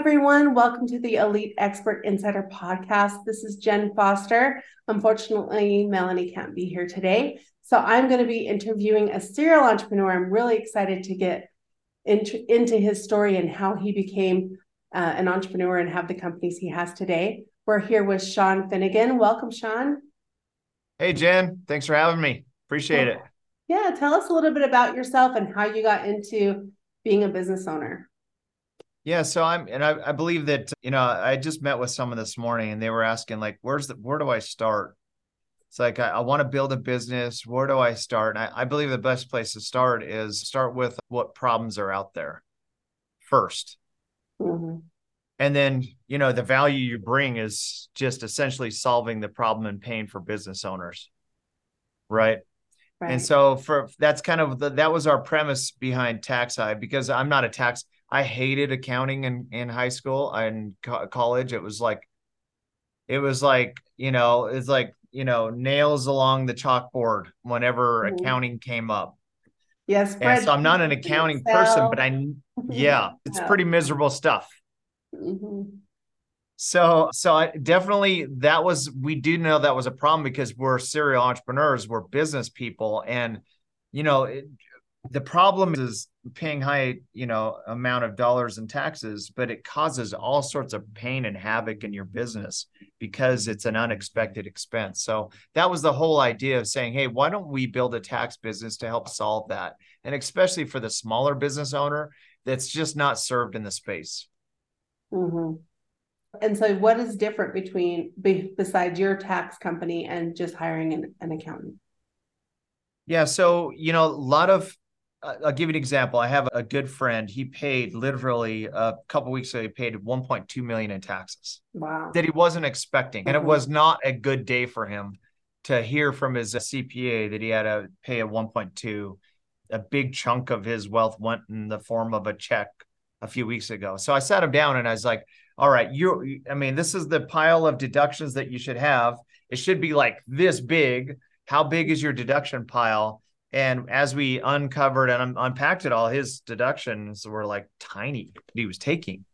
Everyone, welcome to the Elite Expert Insider Podcast. This is Jenn Foster. Unfortunately, Melanie can't be here today. So I'm going to be interviewing a serial entrepreneur. I'm really excited to get into, into his story and how he became uh, an entrepreneur and have the companies he has today. We're here with Shawn Finnegan. Welcome, Shawn. Hey, Jenn. Thanks for having me. Appreciate it. Yeah, tell us a little bit about yourself and how you got into being a business owner. Yeah, so I'm, and I, I believe that you know I just met with someone this morning, and they were asking like, "Where's the where do I start?" It's like I, I want to build a business. Where do I start? And I, I believe the best place to start is start with what problems are out there 1st mm-hmm. and then you know the value you bring is just essentially solving the problem and pain for business owners, right? Right. And so for that's kind of the, that was our premise behind Tax TaxHive because I'm not a tax I hated accounting in, in high school and co- college. It was like, it was like, you know, it's like, you know, nails along the chalkboard whenever mm-hmm. accounting came up. Yes. And so I'm not an accounting Excel. person, but I, yeah, it's yeah. pretty miserable stuff. Mm-hmm. So, so I definitely that was we do know that was a problem because we're serial entrepreneurs, we're business people, and you know, it, the problem is paying high you know amount of dollars in taxes but it causes all sorts of pain and havoc in your business because it's an unexpected expense. So that was the whole idea of saying hey why don't we build a tax business to help solve that? And especially for the smaller business owner that's just not served in the space. Mm-hmm. and so what is different between besides your tax company and just hiring an, an accountant? Yeah so you know a lot of I'll give you an example. I have a good friend. He paid literally a couple weeks ago. He paid 1.2 million in taxes. Wow. That he wasn't expecting, and mm-hmm. it was not a good day for him to hear from his CPA that he had to pay a 1.2. A big chunk of his wealth went in the form of a check a few weeks ago. So I sat him down and I was like, "All right, you. I mean, this is the pile of deductions that you should have. It should be like this big. How big is your deduction pile?" And as we uncovered and un- unpacked it all, his deductions were like tiny that he was taking.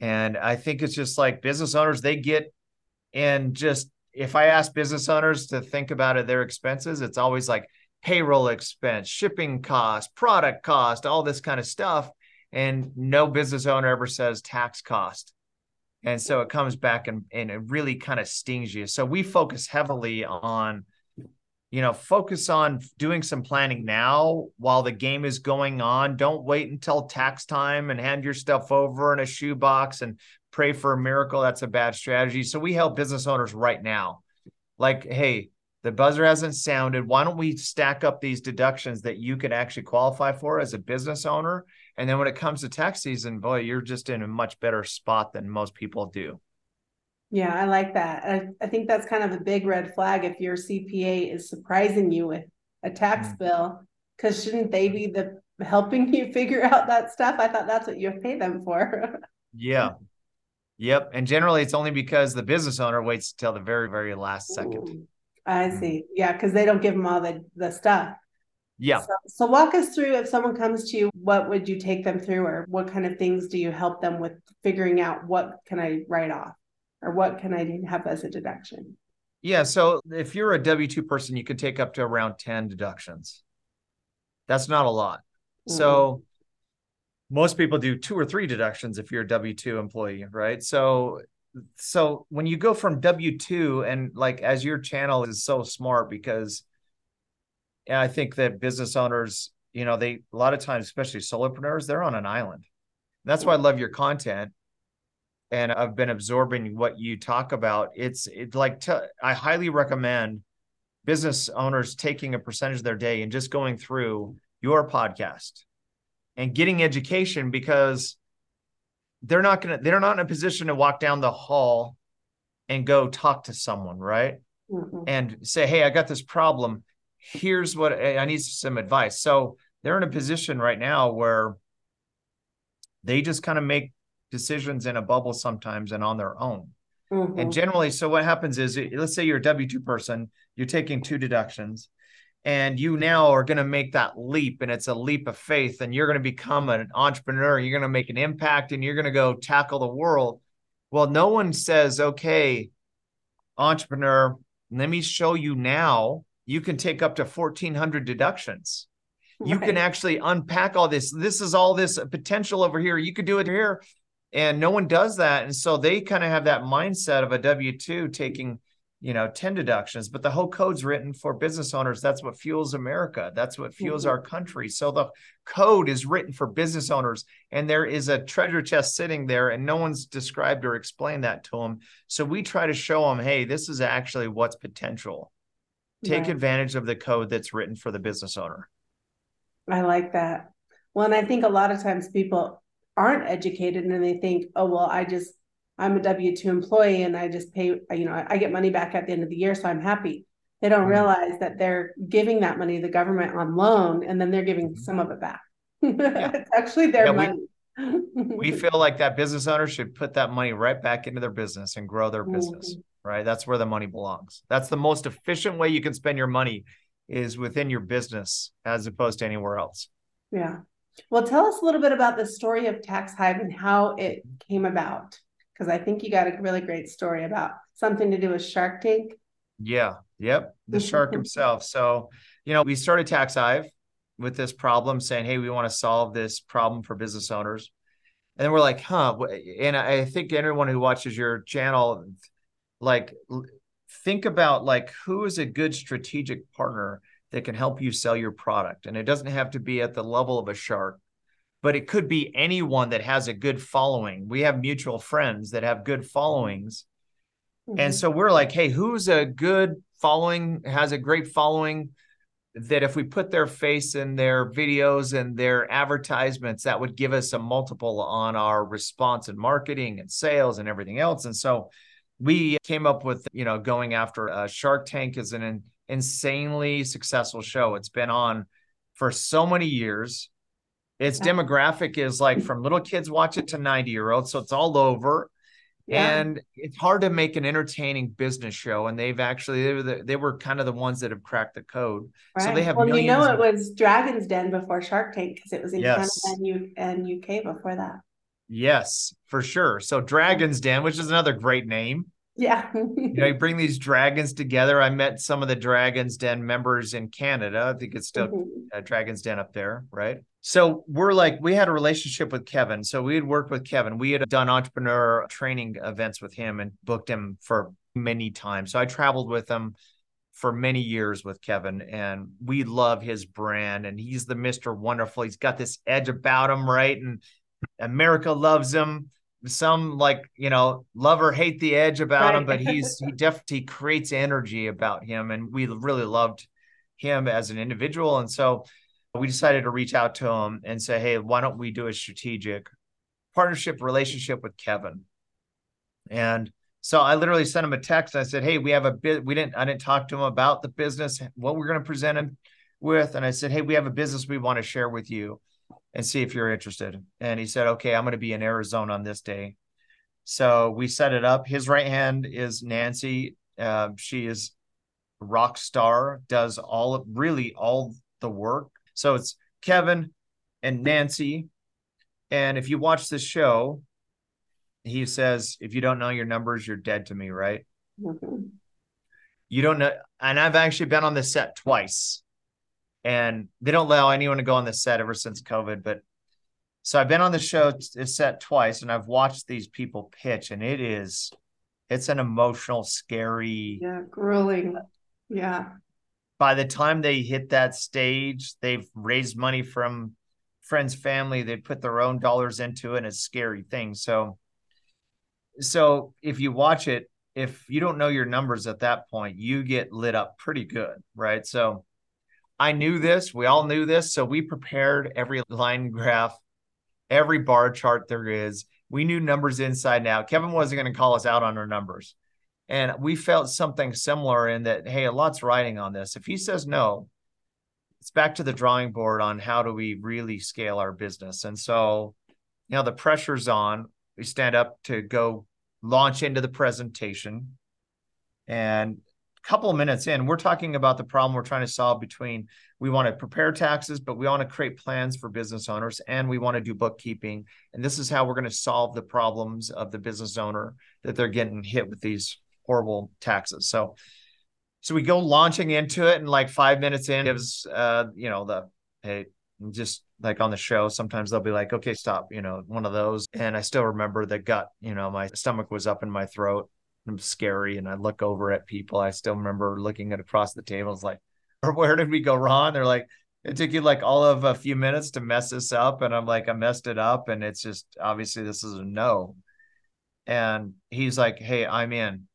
And I think it's just like business owners, they get and just if I ask business owners to think about it, their expenses, it's always like payroll expense, shipping cost, product cost, all this kind of stuff. And no business owner ever says tax cost. And so it comes back and, and it really kind of stings you. So we focus heavily on you know, focus on doing some planning now while the game is going on. Don't wait until tax time and hand your stuff over in a shoebox and pray for a miracle. That's a bad strategy. So we help business owners right now. Like, hey, the buzzer hasn't sounded. Why don't we stack up these deductions that you can actually qualify for as a business owner? And then when it comes to tax season, boy, you're just in a much better spot than most people do. Yeah, I like that. I, I think that's kind of a big red flag if your CPA is surprising you with a tax mm. bill, because shouldn't they be the helping you figure out that stuff? I thought that's what you pay them for. yeah. Yep. And generally it's only because the business owner waits till the very, very last second. Ooh, I mm. see. Yeah, because they don't give them all the, the stuff. Yeah. So, so, walk us through if someone comes to you, what would you take them through or what kind of things do you help them with figuring out what can I write off? Or what can I have as a deduction? Yeah. So if you're a W 2 person, you could take up to around 10 deductions. That's not a lot. Mm-hmm. So most people do two or three deductions if you're a W 2 employee, right? So so when you go from W 2 and like as your channel is so smart because I think that business owners, you know, they a lot of times, especially solopreneurs, they're on an island. That's why I love your content and I've been absorbing what you talk about. It's it's like t- I highly recommend business owners taking a percentage of their day and just going through your podcast and getting education because they're not gonna they're not in a position to walk down the hall and go talk to someone, right? Mm-hmm. And say, hey, I got this problem. Here's what I need some advice. So they're in a position right now where they just kind of make decisions in a bubble sometimes and on their own. Mm-hmm. And generally, so what happens is, let's say you're a W 2 person, you're taking two deductions, and you now are going to make that leap and it's a leap of faith and you're going to become an entrepreneur you're going to make an impact and you're going to go tackle the world well no one says okay entrepreneur let me show you now you can take up to 1400 deductions right. you can actually unpack all this this is all this potential over here you could do it here and no one does that. And so they kind of have that mindset of a w2 taking you know 10 deductions but the whole code's written for business owners. That's what fuels america. That's what fuels mm-hmm. our country. So the code is written for business owners and there is a treasure chest sitting there and no one's described or explained that to them so we try to show them hey this is actually what's potential. Take right. advantage of the code that's written for the business owner. I like that. Well and i think a lot of times people aren't educated and they think oh well i just I'm a W 2 employee and I just pay, you know, I get money back at the end of the year. So I'm happy. They don't mm-hmm. realize that they're giving that money to the government on loan and then they're giving mm-hmm. some of it back. Yeah. it's actually their yeah, money. We, we, feel like that business owner should put that money right back into their business and grow their business, mm-hmm. right? That's where the money belongs. That's the most efficient way you can spend your money is within your business as opposed to anywhere else. Yeah. Well, tell us a little bit about the story of TaxHive and how it came about because I think you got a really great story about something to do with Shark Tank. Yeah. Yep. The mm-hmm. shark himself. So, you know, we started TaxHive with this problem saying, hey, we want to solve this problem for business owners. And then we're like, huh. And I think anyone who watches your channel, like, think about like who is a good strategic partner that can help you sell your product. And it doesn't have to be at the level of a shark but it could be anyone that has a good following. We have mutual friends that have good followings. Mm-hmm. And so we're like, hey, who's a good following, has a great following that if we put their face in their videos and their advertisements, that would give us a multiple on our response and marketing and sales and everything else. And so we came up with, you know, going after uh, Shark Tank as an insanely successful show. It's been on for so many years its demographic is like from little kids watch it to 90 year olds. So it's all over. Yeah. And it's hard to make an entertaining business show. And they've actually, they were, the, they were kind of the ones that have cracked the code. Right. So they have Well, you know, it was Dragon's Den before Shark Tank because it was in yes. Canada and, U- and UK before that. Yes, for sure. So Dragon's Den, which is another great name. Yeah. you know, you bring these dragons together. I met some of the Dragon's Den members in Canada. I think it's still mm-hmm. Dragon's Den up there, right? So we're like, we had a relationship with Kevin. So we had worked with Kevin. We had done entrepreneur training events with him and booked him for many times. So I traveled with him for many years with Kevin and we love his brand and he's the Mr. Wonderful. He's got this edge about him, right? And America loves him some like you know love or hate the edge about right. him but he's he definitely creates energy about him and we really loved him as an individual and so we decided to reach out to him and say hey why don't we do a strategic partnership relationship with kevin and so i literally sent him a text i said hey we have a bit we didn't i didn't talk to him about the business what we're going to present him with and i said hey we have a business we want to share with you and see if you're interested. And he said, okay, I'm going to be in Arizona on this day. So we set it up. His right hand is Nancy. Uh, she is rock star, does all of really all the work. So it's Kevin and Nancy. And if you watch the show, he says, if you don't know your numbers, you're dead to me, right? Mm-hmm. You don't know. And I've actually been on the set twice and they don't allow anyone to go on the set ever since COVID. But so I've been on the show set twice, and I've watched these people pitch, and it is it's an emotional, scary, yeah, grueling, yeah. By the time they hit that stage, they've raised money from friends, family. They put their own dollars into it, and it's a scary thing. So, so if you watch it, if you don't know your numbers at that point, you get lit up pretty good, right? So I knew this. We all knew this. So we prepared every line graph, every bar chart there is. We knew numbers inside and out. Kevin wasn't going to call us out on our numbers. And we felt something similar in that, hey, a lot's riding on this. If he says no, it's back to the drawing board on how do we really scale our business. And so, now the pressure's on. We stand up to go launch into the presentation. And couple of minutes in, we're talking about the problem we're trying to solve between we want to prepare taxes, but we want to create plans for business owners and we want to do bookkeeping. And this is how we're going to solve the problems of the business owner that they're getting hit with these horrible taxes. So, so we go launching into it, and like five minutes in, gives uh, you know, the hey, just like on the show, sometimes they'll be like, okay, stop, you know, one of those. And I still remember the gut, you know, my stomach was up in my throat I'm scary. And I look over at people. I still remember looking at across the tables like, or where did we go wrong? They're like, it took you like all of a few minutes to mess this up. And I'm like, I messed it up. And it's just obviously this is a no. And he's like, Hey, I'm in.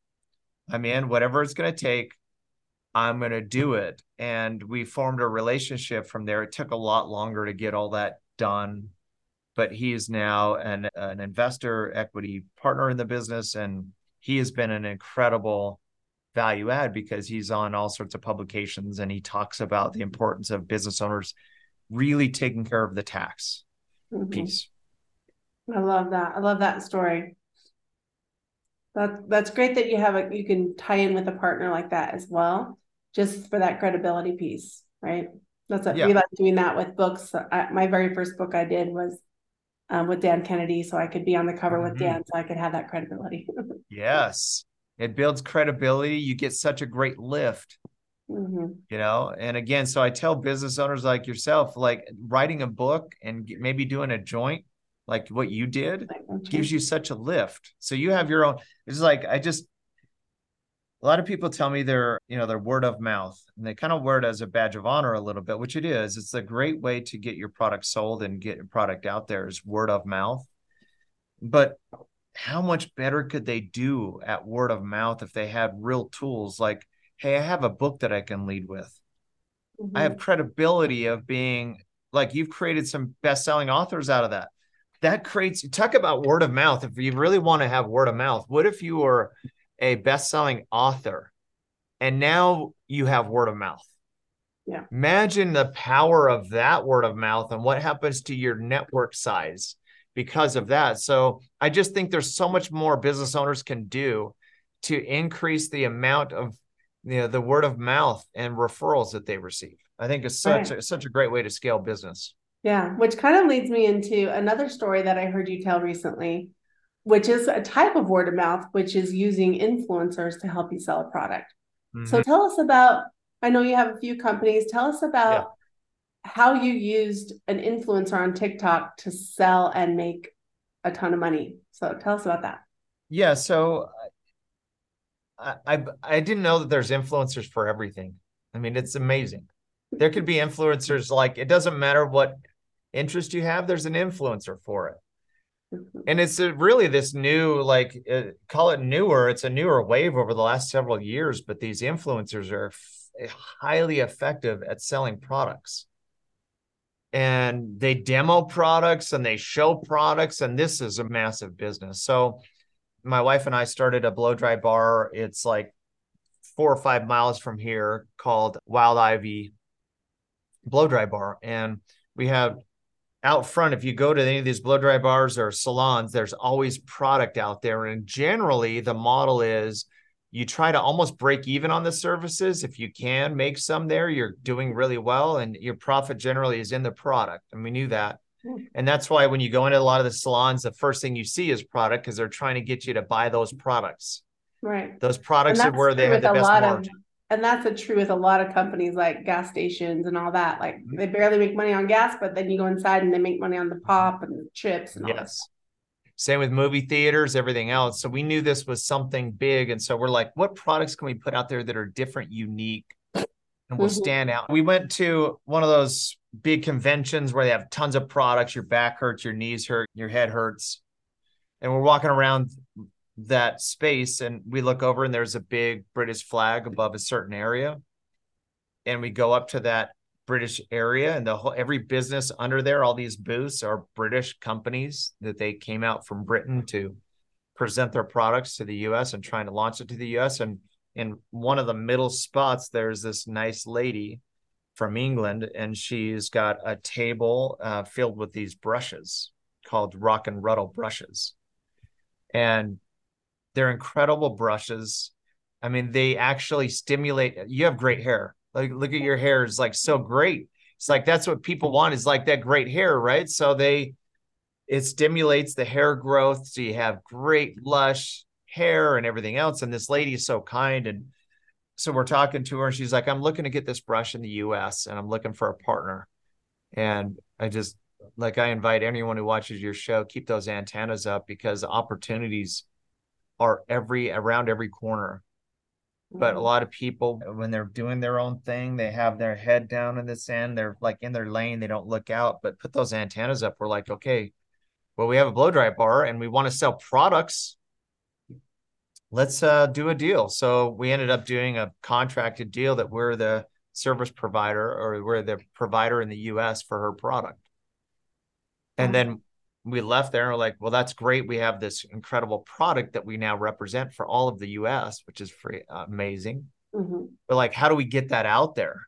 I'm in, whatever it's going to take. I'm going to do it. And we formed a relationship from there. It took a lot longer to get all that done, but he is now an, an investor, equity partner in the business. And he has been an incredible value add because he's on all sorts of publications and he talks about the importance of business owners really taking care of the tax mm-hmm. piece. I love that. I love that story. That that's great that you have a you can tie in with a partner like that as well, just for that credibility piece, right? That's what yeah. we like doing that with books. I, my very first book I did was um, with Dan Kennedy, so I could be on the cover mm-hmm. with Dan, so I could have that credibility. yes, it builds credibility. You get such a great lift. Mm-hmm. You know, and again, so I tell business owners like yourself, like writing a book and maybe doing a joint like what you did gives you such a lift. So you have your own. It's like I just a lot of people tell me they're you know they're word of mouth and they kind of wear it as a badge of honor a little bit, which it is. It's a great way to get your product sold and get your product out there is word of mouth. But how much better could they do at word of mouth if they had real tools like, hey, I have a book that I can lead with. Mm-hmm. I have credibility of being like you've created some best-selling authors out of that that creates talk about word of mouth if you really want to have word of mouth what if you were a best-selling author and now you have word of mouth. Yeah. Imagine the power of that word of mouth and what happens to your network size because of that. So i just think there's so much more business owners can do to increase the amount of you know the word of mouth and referrals that they receive. I think it's such right. a, such a great way to scale business. Yeah, which kind of leads me into another story that I heard you tell recently, which is a type of word of mouth, which is using influencers to help you sell a product. Mm-hmm. So tell us about, I know you have a few companies, tell us about yeah. how you used an influencer on TikTok to sell and make a ton of money. So tell us about that. Yeah, so I, I I didn't know that there's influencers for everything. I mean, it's amazing. There could be influencers like it doesn't matter what interest you have, there's an influencer for it. And it's a, really this new, like, uh, call it newer. It's a newer wave over the last several years, but these influencers are f- highly effective at selling products. And they demo products and they show products, and this is a massive business. So, my wife and I started a blow dry bar. It's like four or five miles from here called Wild Ivy Blow Dry Bar. And we have out front, if you go to any of these blow dry bars or salons, there's always product out there. And generally, the model is you try to almost break even on the services. If you can make some there, you're doing really well, and your profit generally is in the product. And we knew that. Hmm. And that's why when you go into a lot of the salons, the first thing you see is product because they're trying to get you to buy those products. Right. Those products are where they have the best margin. Of, and that's a true with a lot of companies like gas stations and all that. Like mm-hmm. they barely make money on gas, but then you go inside and they make money on the pop and the chips and all yes. Same with movie theaters, everything else. So we knew this was something big. And so we're like, what products can we put out there that are different, unique, and will mm-hmm. stand out? We went to one of those big conventions where they have tons of products. Your back hurts, your knees hurt, your head hurts. And we're walking around that space and we look over and there's a big British flag above a certain area. And we go up to that British area and the whole every business under there, all these booths are British companies that they came out from Britain to present their products to the US and trying to launch it to the US. And in one of the middle spots, there's this nice lady from England, and she's got a table uh, filled with these brushes called Rock and Ruddle brushes. And they're incredible brushes. I mean, they actually stimulate. You have great hair. Like, look at your hair is like so great. It's like that's what people want is like that great hair, right? So they it stimulates the hair growth. So you have great lush hair and everything else. And this lady is so kind. And so we're talking to her and she's like, I'm looking to get this brush in the US and I'm looking for a partner. And I just like I invite anyone who watches your show, keep those antennas up because opportunities are every around every corner. But a mm-hmm. lot of people, when they're doing their own thing, they have their head down in the sand. They're like in their lane. They don't look out. But put those antennas up. We're like, okay, well, we have a blow dry bar and we want to sell products. Let's uh, do a deal. So we ended up doing a contracted deal that we're the service provider or we're the provider in the US for her product. And then we left there and we're like, well, that's great. We have this incredible product that we now represent for all of the US, which is free, uh, amazing. Mm-hmm. But like, how do we get that out there?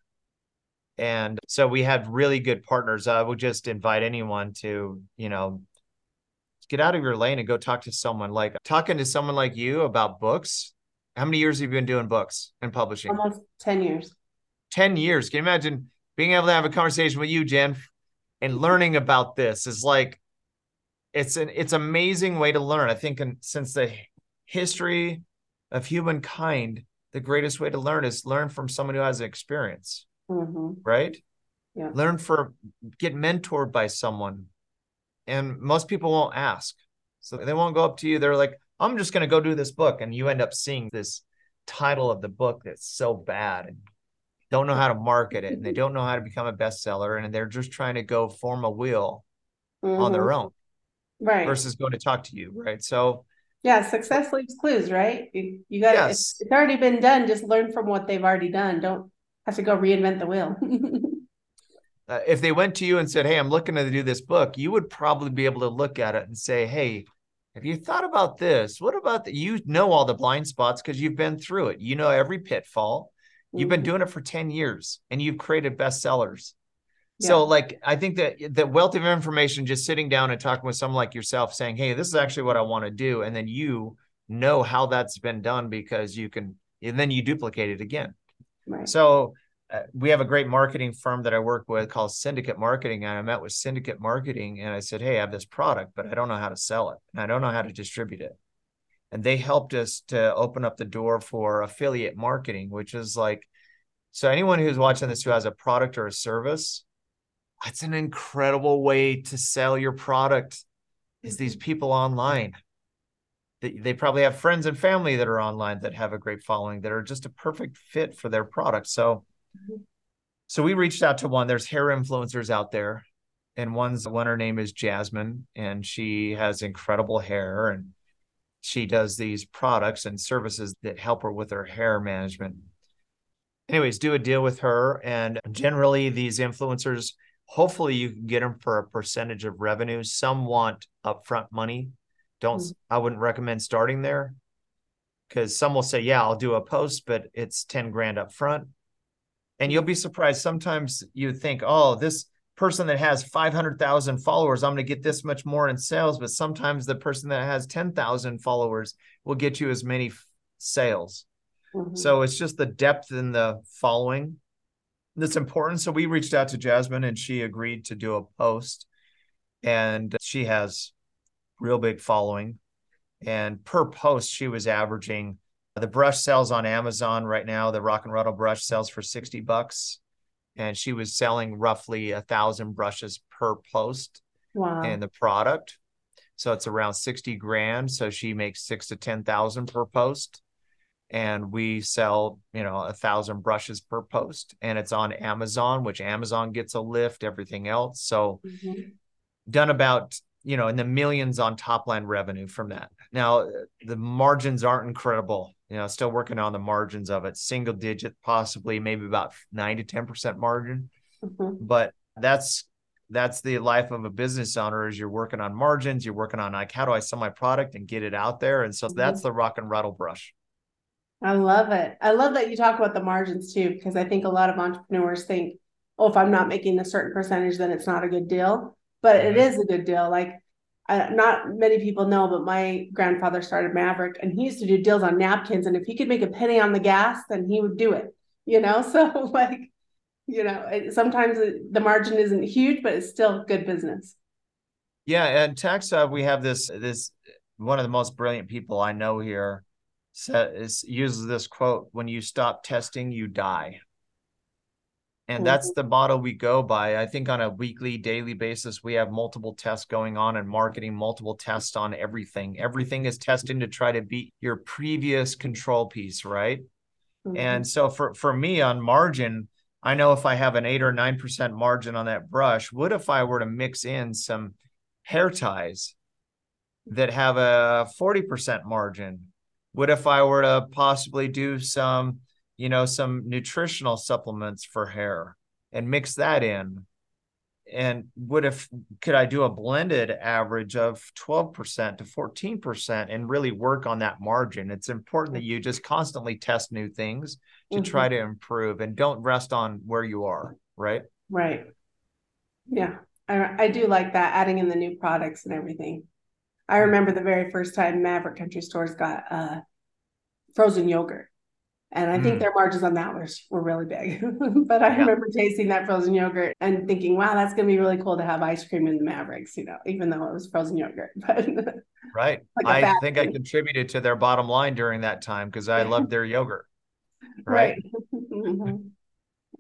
And so we had really good partners. I would just invite anyone to, you know, get out of your lane and go talk to someone like talking to someone like you about books. How many years have you been doing books and publishing? Almost 10 years. 10 years. Can you imagine being able to have a conversation with you, Jenn, and learning about this is like it's an it's amazing way to learn. I think in, since the history of humankind, the greatest way to learn is learn from someone who has experience. Mm-hmm. Right? Yeah. Learn for get mentored by someone and most people won't ask. So they won't go up to you. They're like, I'm just going to go do this book. And you end up seeing this title of the book that's so bad and don't know how to market it and they don't know how to become a bestseller and they're just trying to go form a wheel mm-hmm. on their mm-hmm. own. Right. Versus going to talk to you. Right. So, yeah, success leaves clues, right? You, you got yes. it's, it's already been done. Just learn from what they've already done. Don't have to go reinvent the wheel. uh, if they went to you and said, "Hey, I'm looking to do this book," you would probably be able to look at it and say, "Hey, have you thought about this? What about that? You know all the blind spots because you've been through it. You know every pitfall. You've been mm-hmm. doing it for 10 years and you've created bestsellers. Yeah. So like I think that the wealth of information just sitting down and talking with someone like yourself saying, "Hey, this is actually what I want to do." And then you know how that's been done because you can and then you duplicate it again. Right. So uh, we have a great marketing firm that I work with called Syndicate Marketing. And I met with Syndicate Marketing and I said, Hey, I have this product, but I don't know how to sell it. And I don't know how to distribute it. And they helped us to open up the door for affiliate marketing, which is like, so anyone who's watching this who has a product or a service, that's an incredible way to sell your product is these mm-hmm. people online. They, they probably have friends and family that are online that have a great following that are just a perfect fit for their product. So mm-hmm. so we reached out to one. There's hair influencers out there, and one's one. Her name is Jasmine, and she has incredible hair, and she does these products and services that help her with her hair management. Anyways, do a deal with her, and generally these influencers. Hopefully, you can get them for a percentage of revenue. Some want upfront money. Don't mm-hmm. I wouldn't recommend starting there because some will say, "Yeah, I'll do a post, but it's ten grand up front." And you'll be surprised. Sometimes you think, oh, this person that has 500,000 followers, I'm going to get this much more in sales. But sometimes the person that has 10,000 followers will get you as many f- sales. Mm-hmm. So it's just the depth in the following that's important. So we reached out to Jasmine and she agreed to do a post. And she has real big following. And per post, she was averaging the brush sells on Amazon right now. The Rock and Ruddle brush sells for 60 bucks. And she was selling roughly a thousand brushes per post wow. in the product. So it's around 60 grand. So she makes six to 10,000 per post. And we sell, you know, a thousand brushes per post. And it's on Amazon, which Amazon gets a lift, everything else. So mm-hmm. done about you know in the millions on top line revenue from that now the margins aren't incredible you know, still working on the margins of it, single digit, possibly maybe about nine to 10% margin. Mm-hmm. But that's that's the life of a business owner is you're working on margins, you're working on like how do I sell my product and get it out there. And so mm-hmm. that's the rock and ruddle brush. I love it. I love that you talk about the margins too, because I think a lot of entrepreneurs think, oh, if I'm not making a certain percentage, then it's not a good deal. But mm-hmm. it is a good deal. Like uh, not many people know, but my grandfather started Maverick and he used to do deals on napkins. And if he could make a penny on the gas, then he would do it, you know? So, like, you know, it, sometimes it, the margin isn't huge, but it's still good business. Yeah. And TaxHive, we have this, this, one of the most brilliant people I know here says, uses this quote when you stop testing, you die. And that's mm-hmm. the model we go by. I think on a weekly, daily basis, we have multiple tests going on and marketing, multiple tests on everything. Everything is testing to try to beat your previous control piece, right? Mm-hmm. And so for, for me on margin, I know if I have an eight or nine percent margin on that brush, what if I were to mix in some hair ties that have a 40% margin? What if I were to possibly do some you know, some nutritional supplements for hair and mix that in. And what if could I do a blended average of 12% to 14% and really work on that margin? It's important that you just constantly test new things to mm-hmm. try to improve and don't rest on where you are, right? Right. Yeah. I, I do like that, adding in the new products and everything. I remember the very first time Maverick Country Stores got uh, frozen yogurt. And I think mm. their margins on that were, were really big. but I yeah. remember tasting that frozen yogurt and thinking, wow, that's going to be really cool to have ice cream in the Mavericks, you know, even though it was frozen yogurt. But right. Like I think thing. I contributed to their bottom line during that time because I loved their yogurt. Right. right. mm-hmm.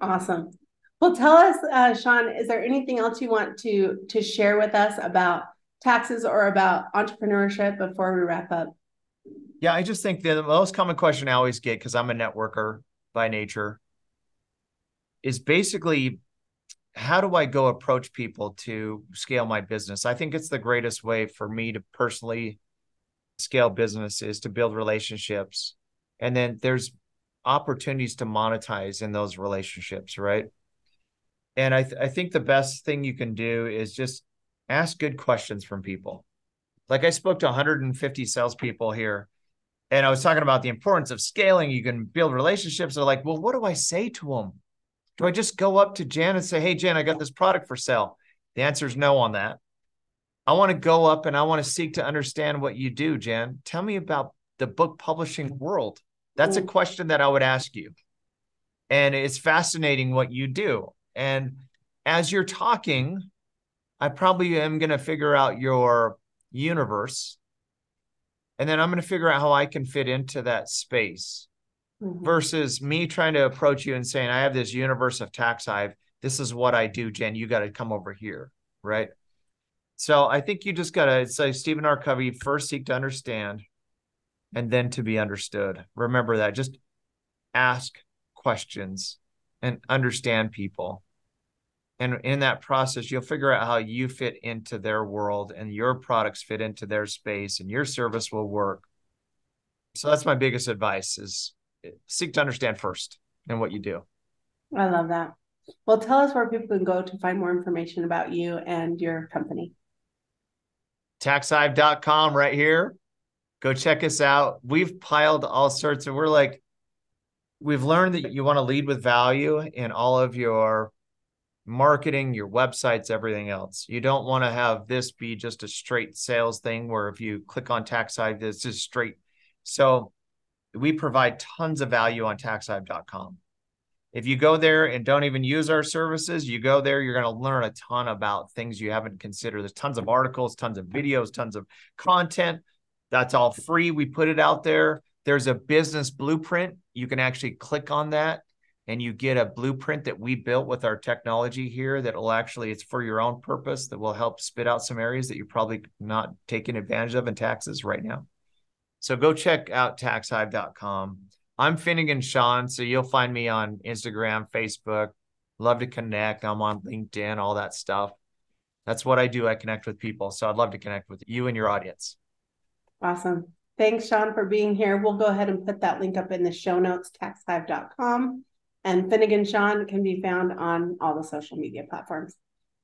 Awesome. Well, tell us, uh, Shawn, is there anything else you want to to share with us about taxes or about entrepreneurship before we wrap up? Yeah, I just think the most common question I always get because I'm a networker by nature is basically how do I go approach people to scale my business? I think it's the greatest way for me to personally scale business is to build relationships. And then there's opportunities to monetize in those relationships, right? And I, th- I think the best thing you can do is just ask good questions from people. Like I spoke to 150 salespeople here and I was talking about the importance of scaling. You can build relationships. They're like, well, what do I say to them? Do I just go up to Jan and say, hey, Jenn, I got this product for sale? The answer is no on that. I want to go up and I want to seek to understand what you do, Jan. Tell me about the book publishing world. That's a mm-hmm. question that I would ask you. And it's fascinating what you do. And as you're talking, I probably am going to figure out your universe and then I'm going to figure out how I can fit into that space mm-hmm. versus me trying to approach you and saying, I have this universe of TaxHive. This is what I do, Jenn. You got to come over here. Right. So I think you just got to say, Stephen R. Covey, first seek to understand and then to be understood. Remember that. Just ask questions and understand people and in that process you'll figure out how you fit into their world and your products fit into their space and your service will work. So that's my biggest advice is eh, seek to understand first and what you do. I love that. Well tell us where people can go to find more information about you and your company. Taxhive.com right here. Go check us out. We've piled all sorts of we're like we've learned that you want to lead with value in all of your marketing, your websites, everything else. You don't want to have this be just a straight sales thing where if you click on tax TaxHive, this is straight. So we provide tons of value on taxhive.com. If you go there and don't even use our services, you go there, you're going to learn a ton about things you haven't considered. There's tons of articles, tons of videos, tons of content. That's all free. We put it out there. There's a business blueprint. You can actually click on that and you get a blueprint that we built with our technology here that will actually it's for your own purpose that will help spit out some areas that you're probably not taking advantage of in taxes right now. So go check out taxhive.com i'm finnegan shawn so you'll find me on instagram facebook love to connect. I'm on linkedin all that stuff. That's what i do. I connect with people. So i'd love to connect with you and your audience. Awesome. Thanks shawn for being here. We'll go ahead and put that link up in the show notes taxhive.com and Finnegan Shawn can be found on all the social media platforms.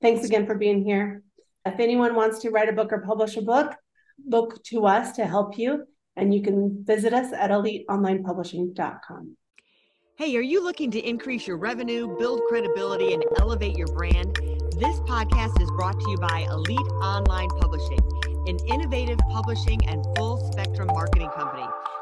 Thanks again for being here. If anyone wants to write a book or publish a book, look to us to help you. And you can visit us at eliteonlinepublishing.com. Hey, are you looking to increase your revenue, build credibility, and elevate your brand? This podcast is brought to you by Elite Online Publishing an innovative publishing and full spectrum marketing company.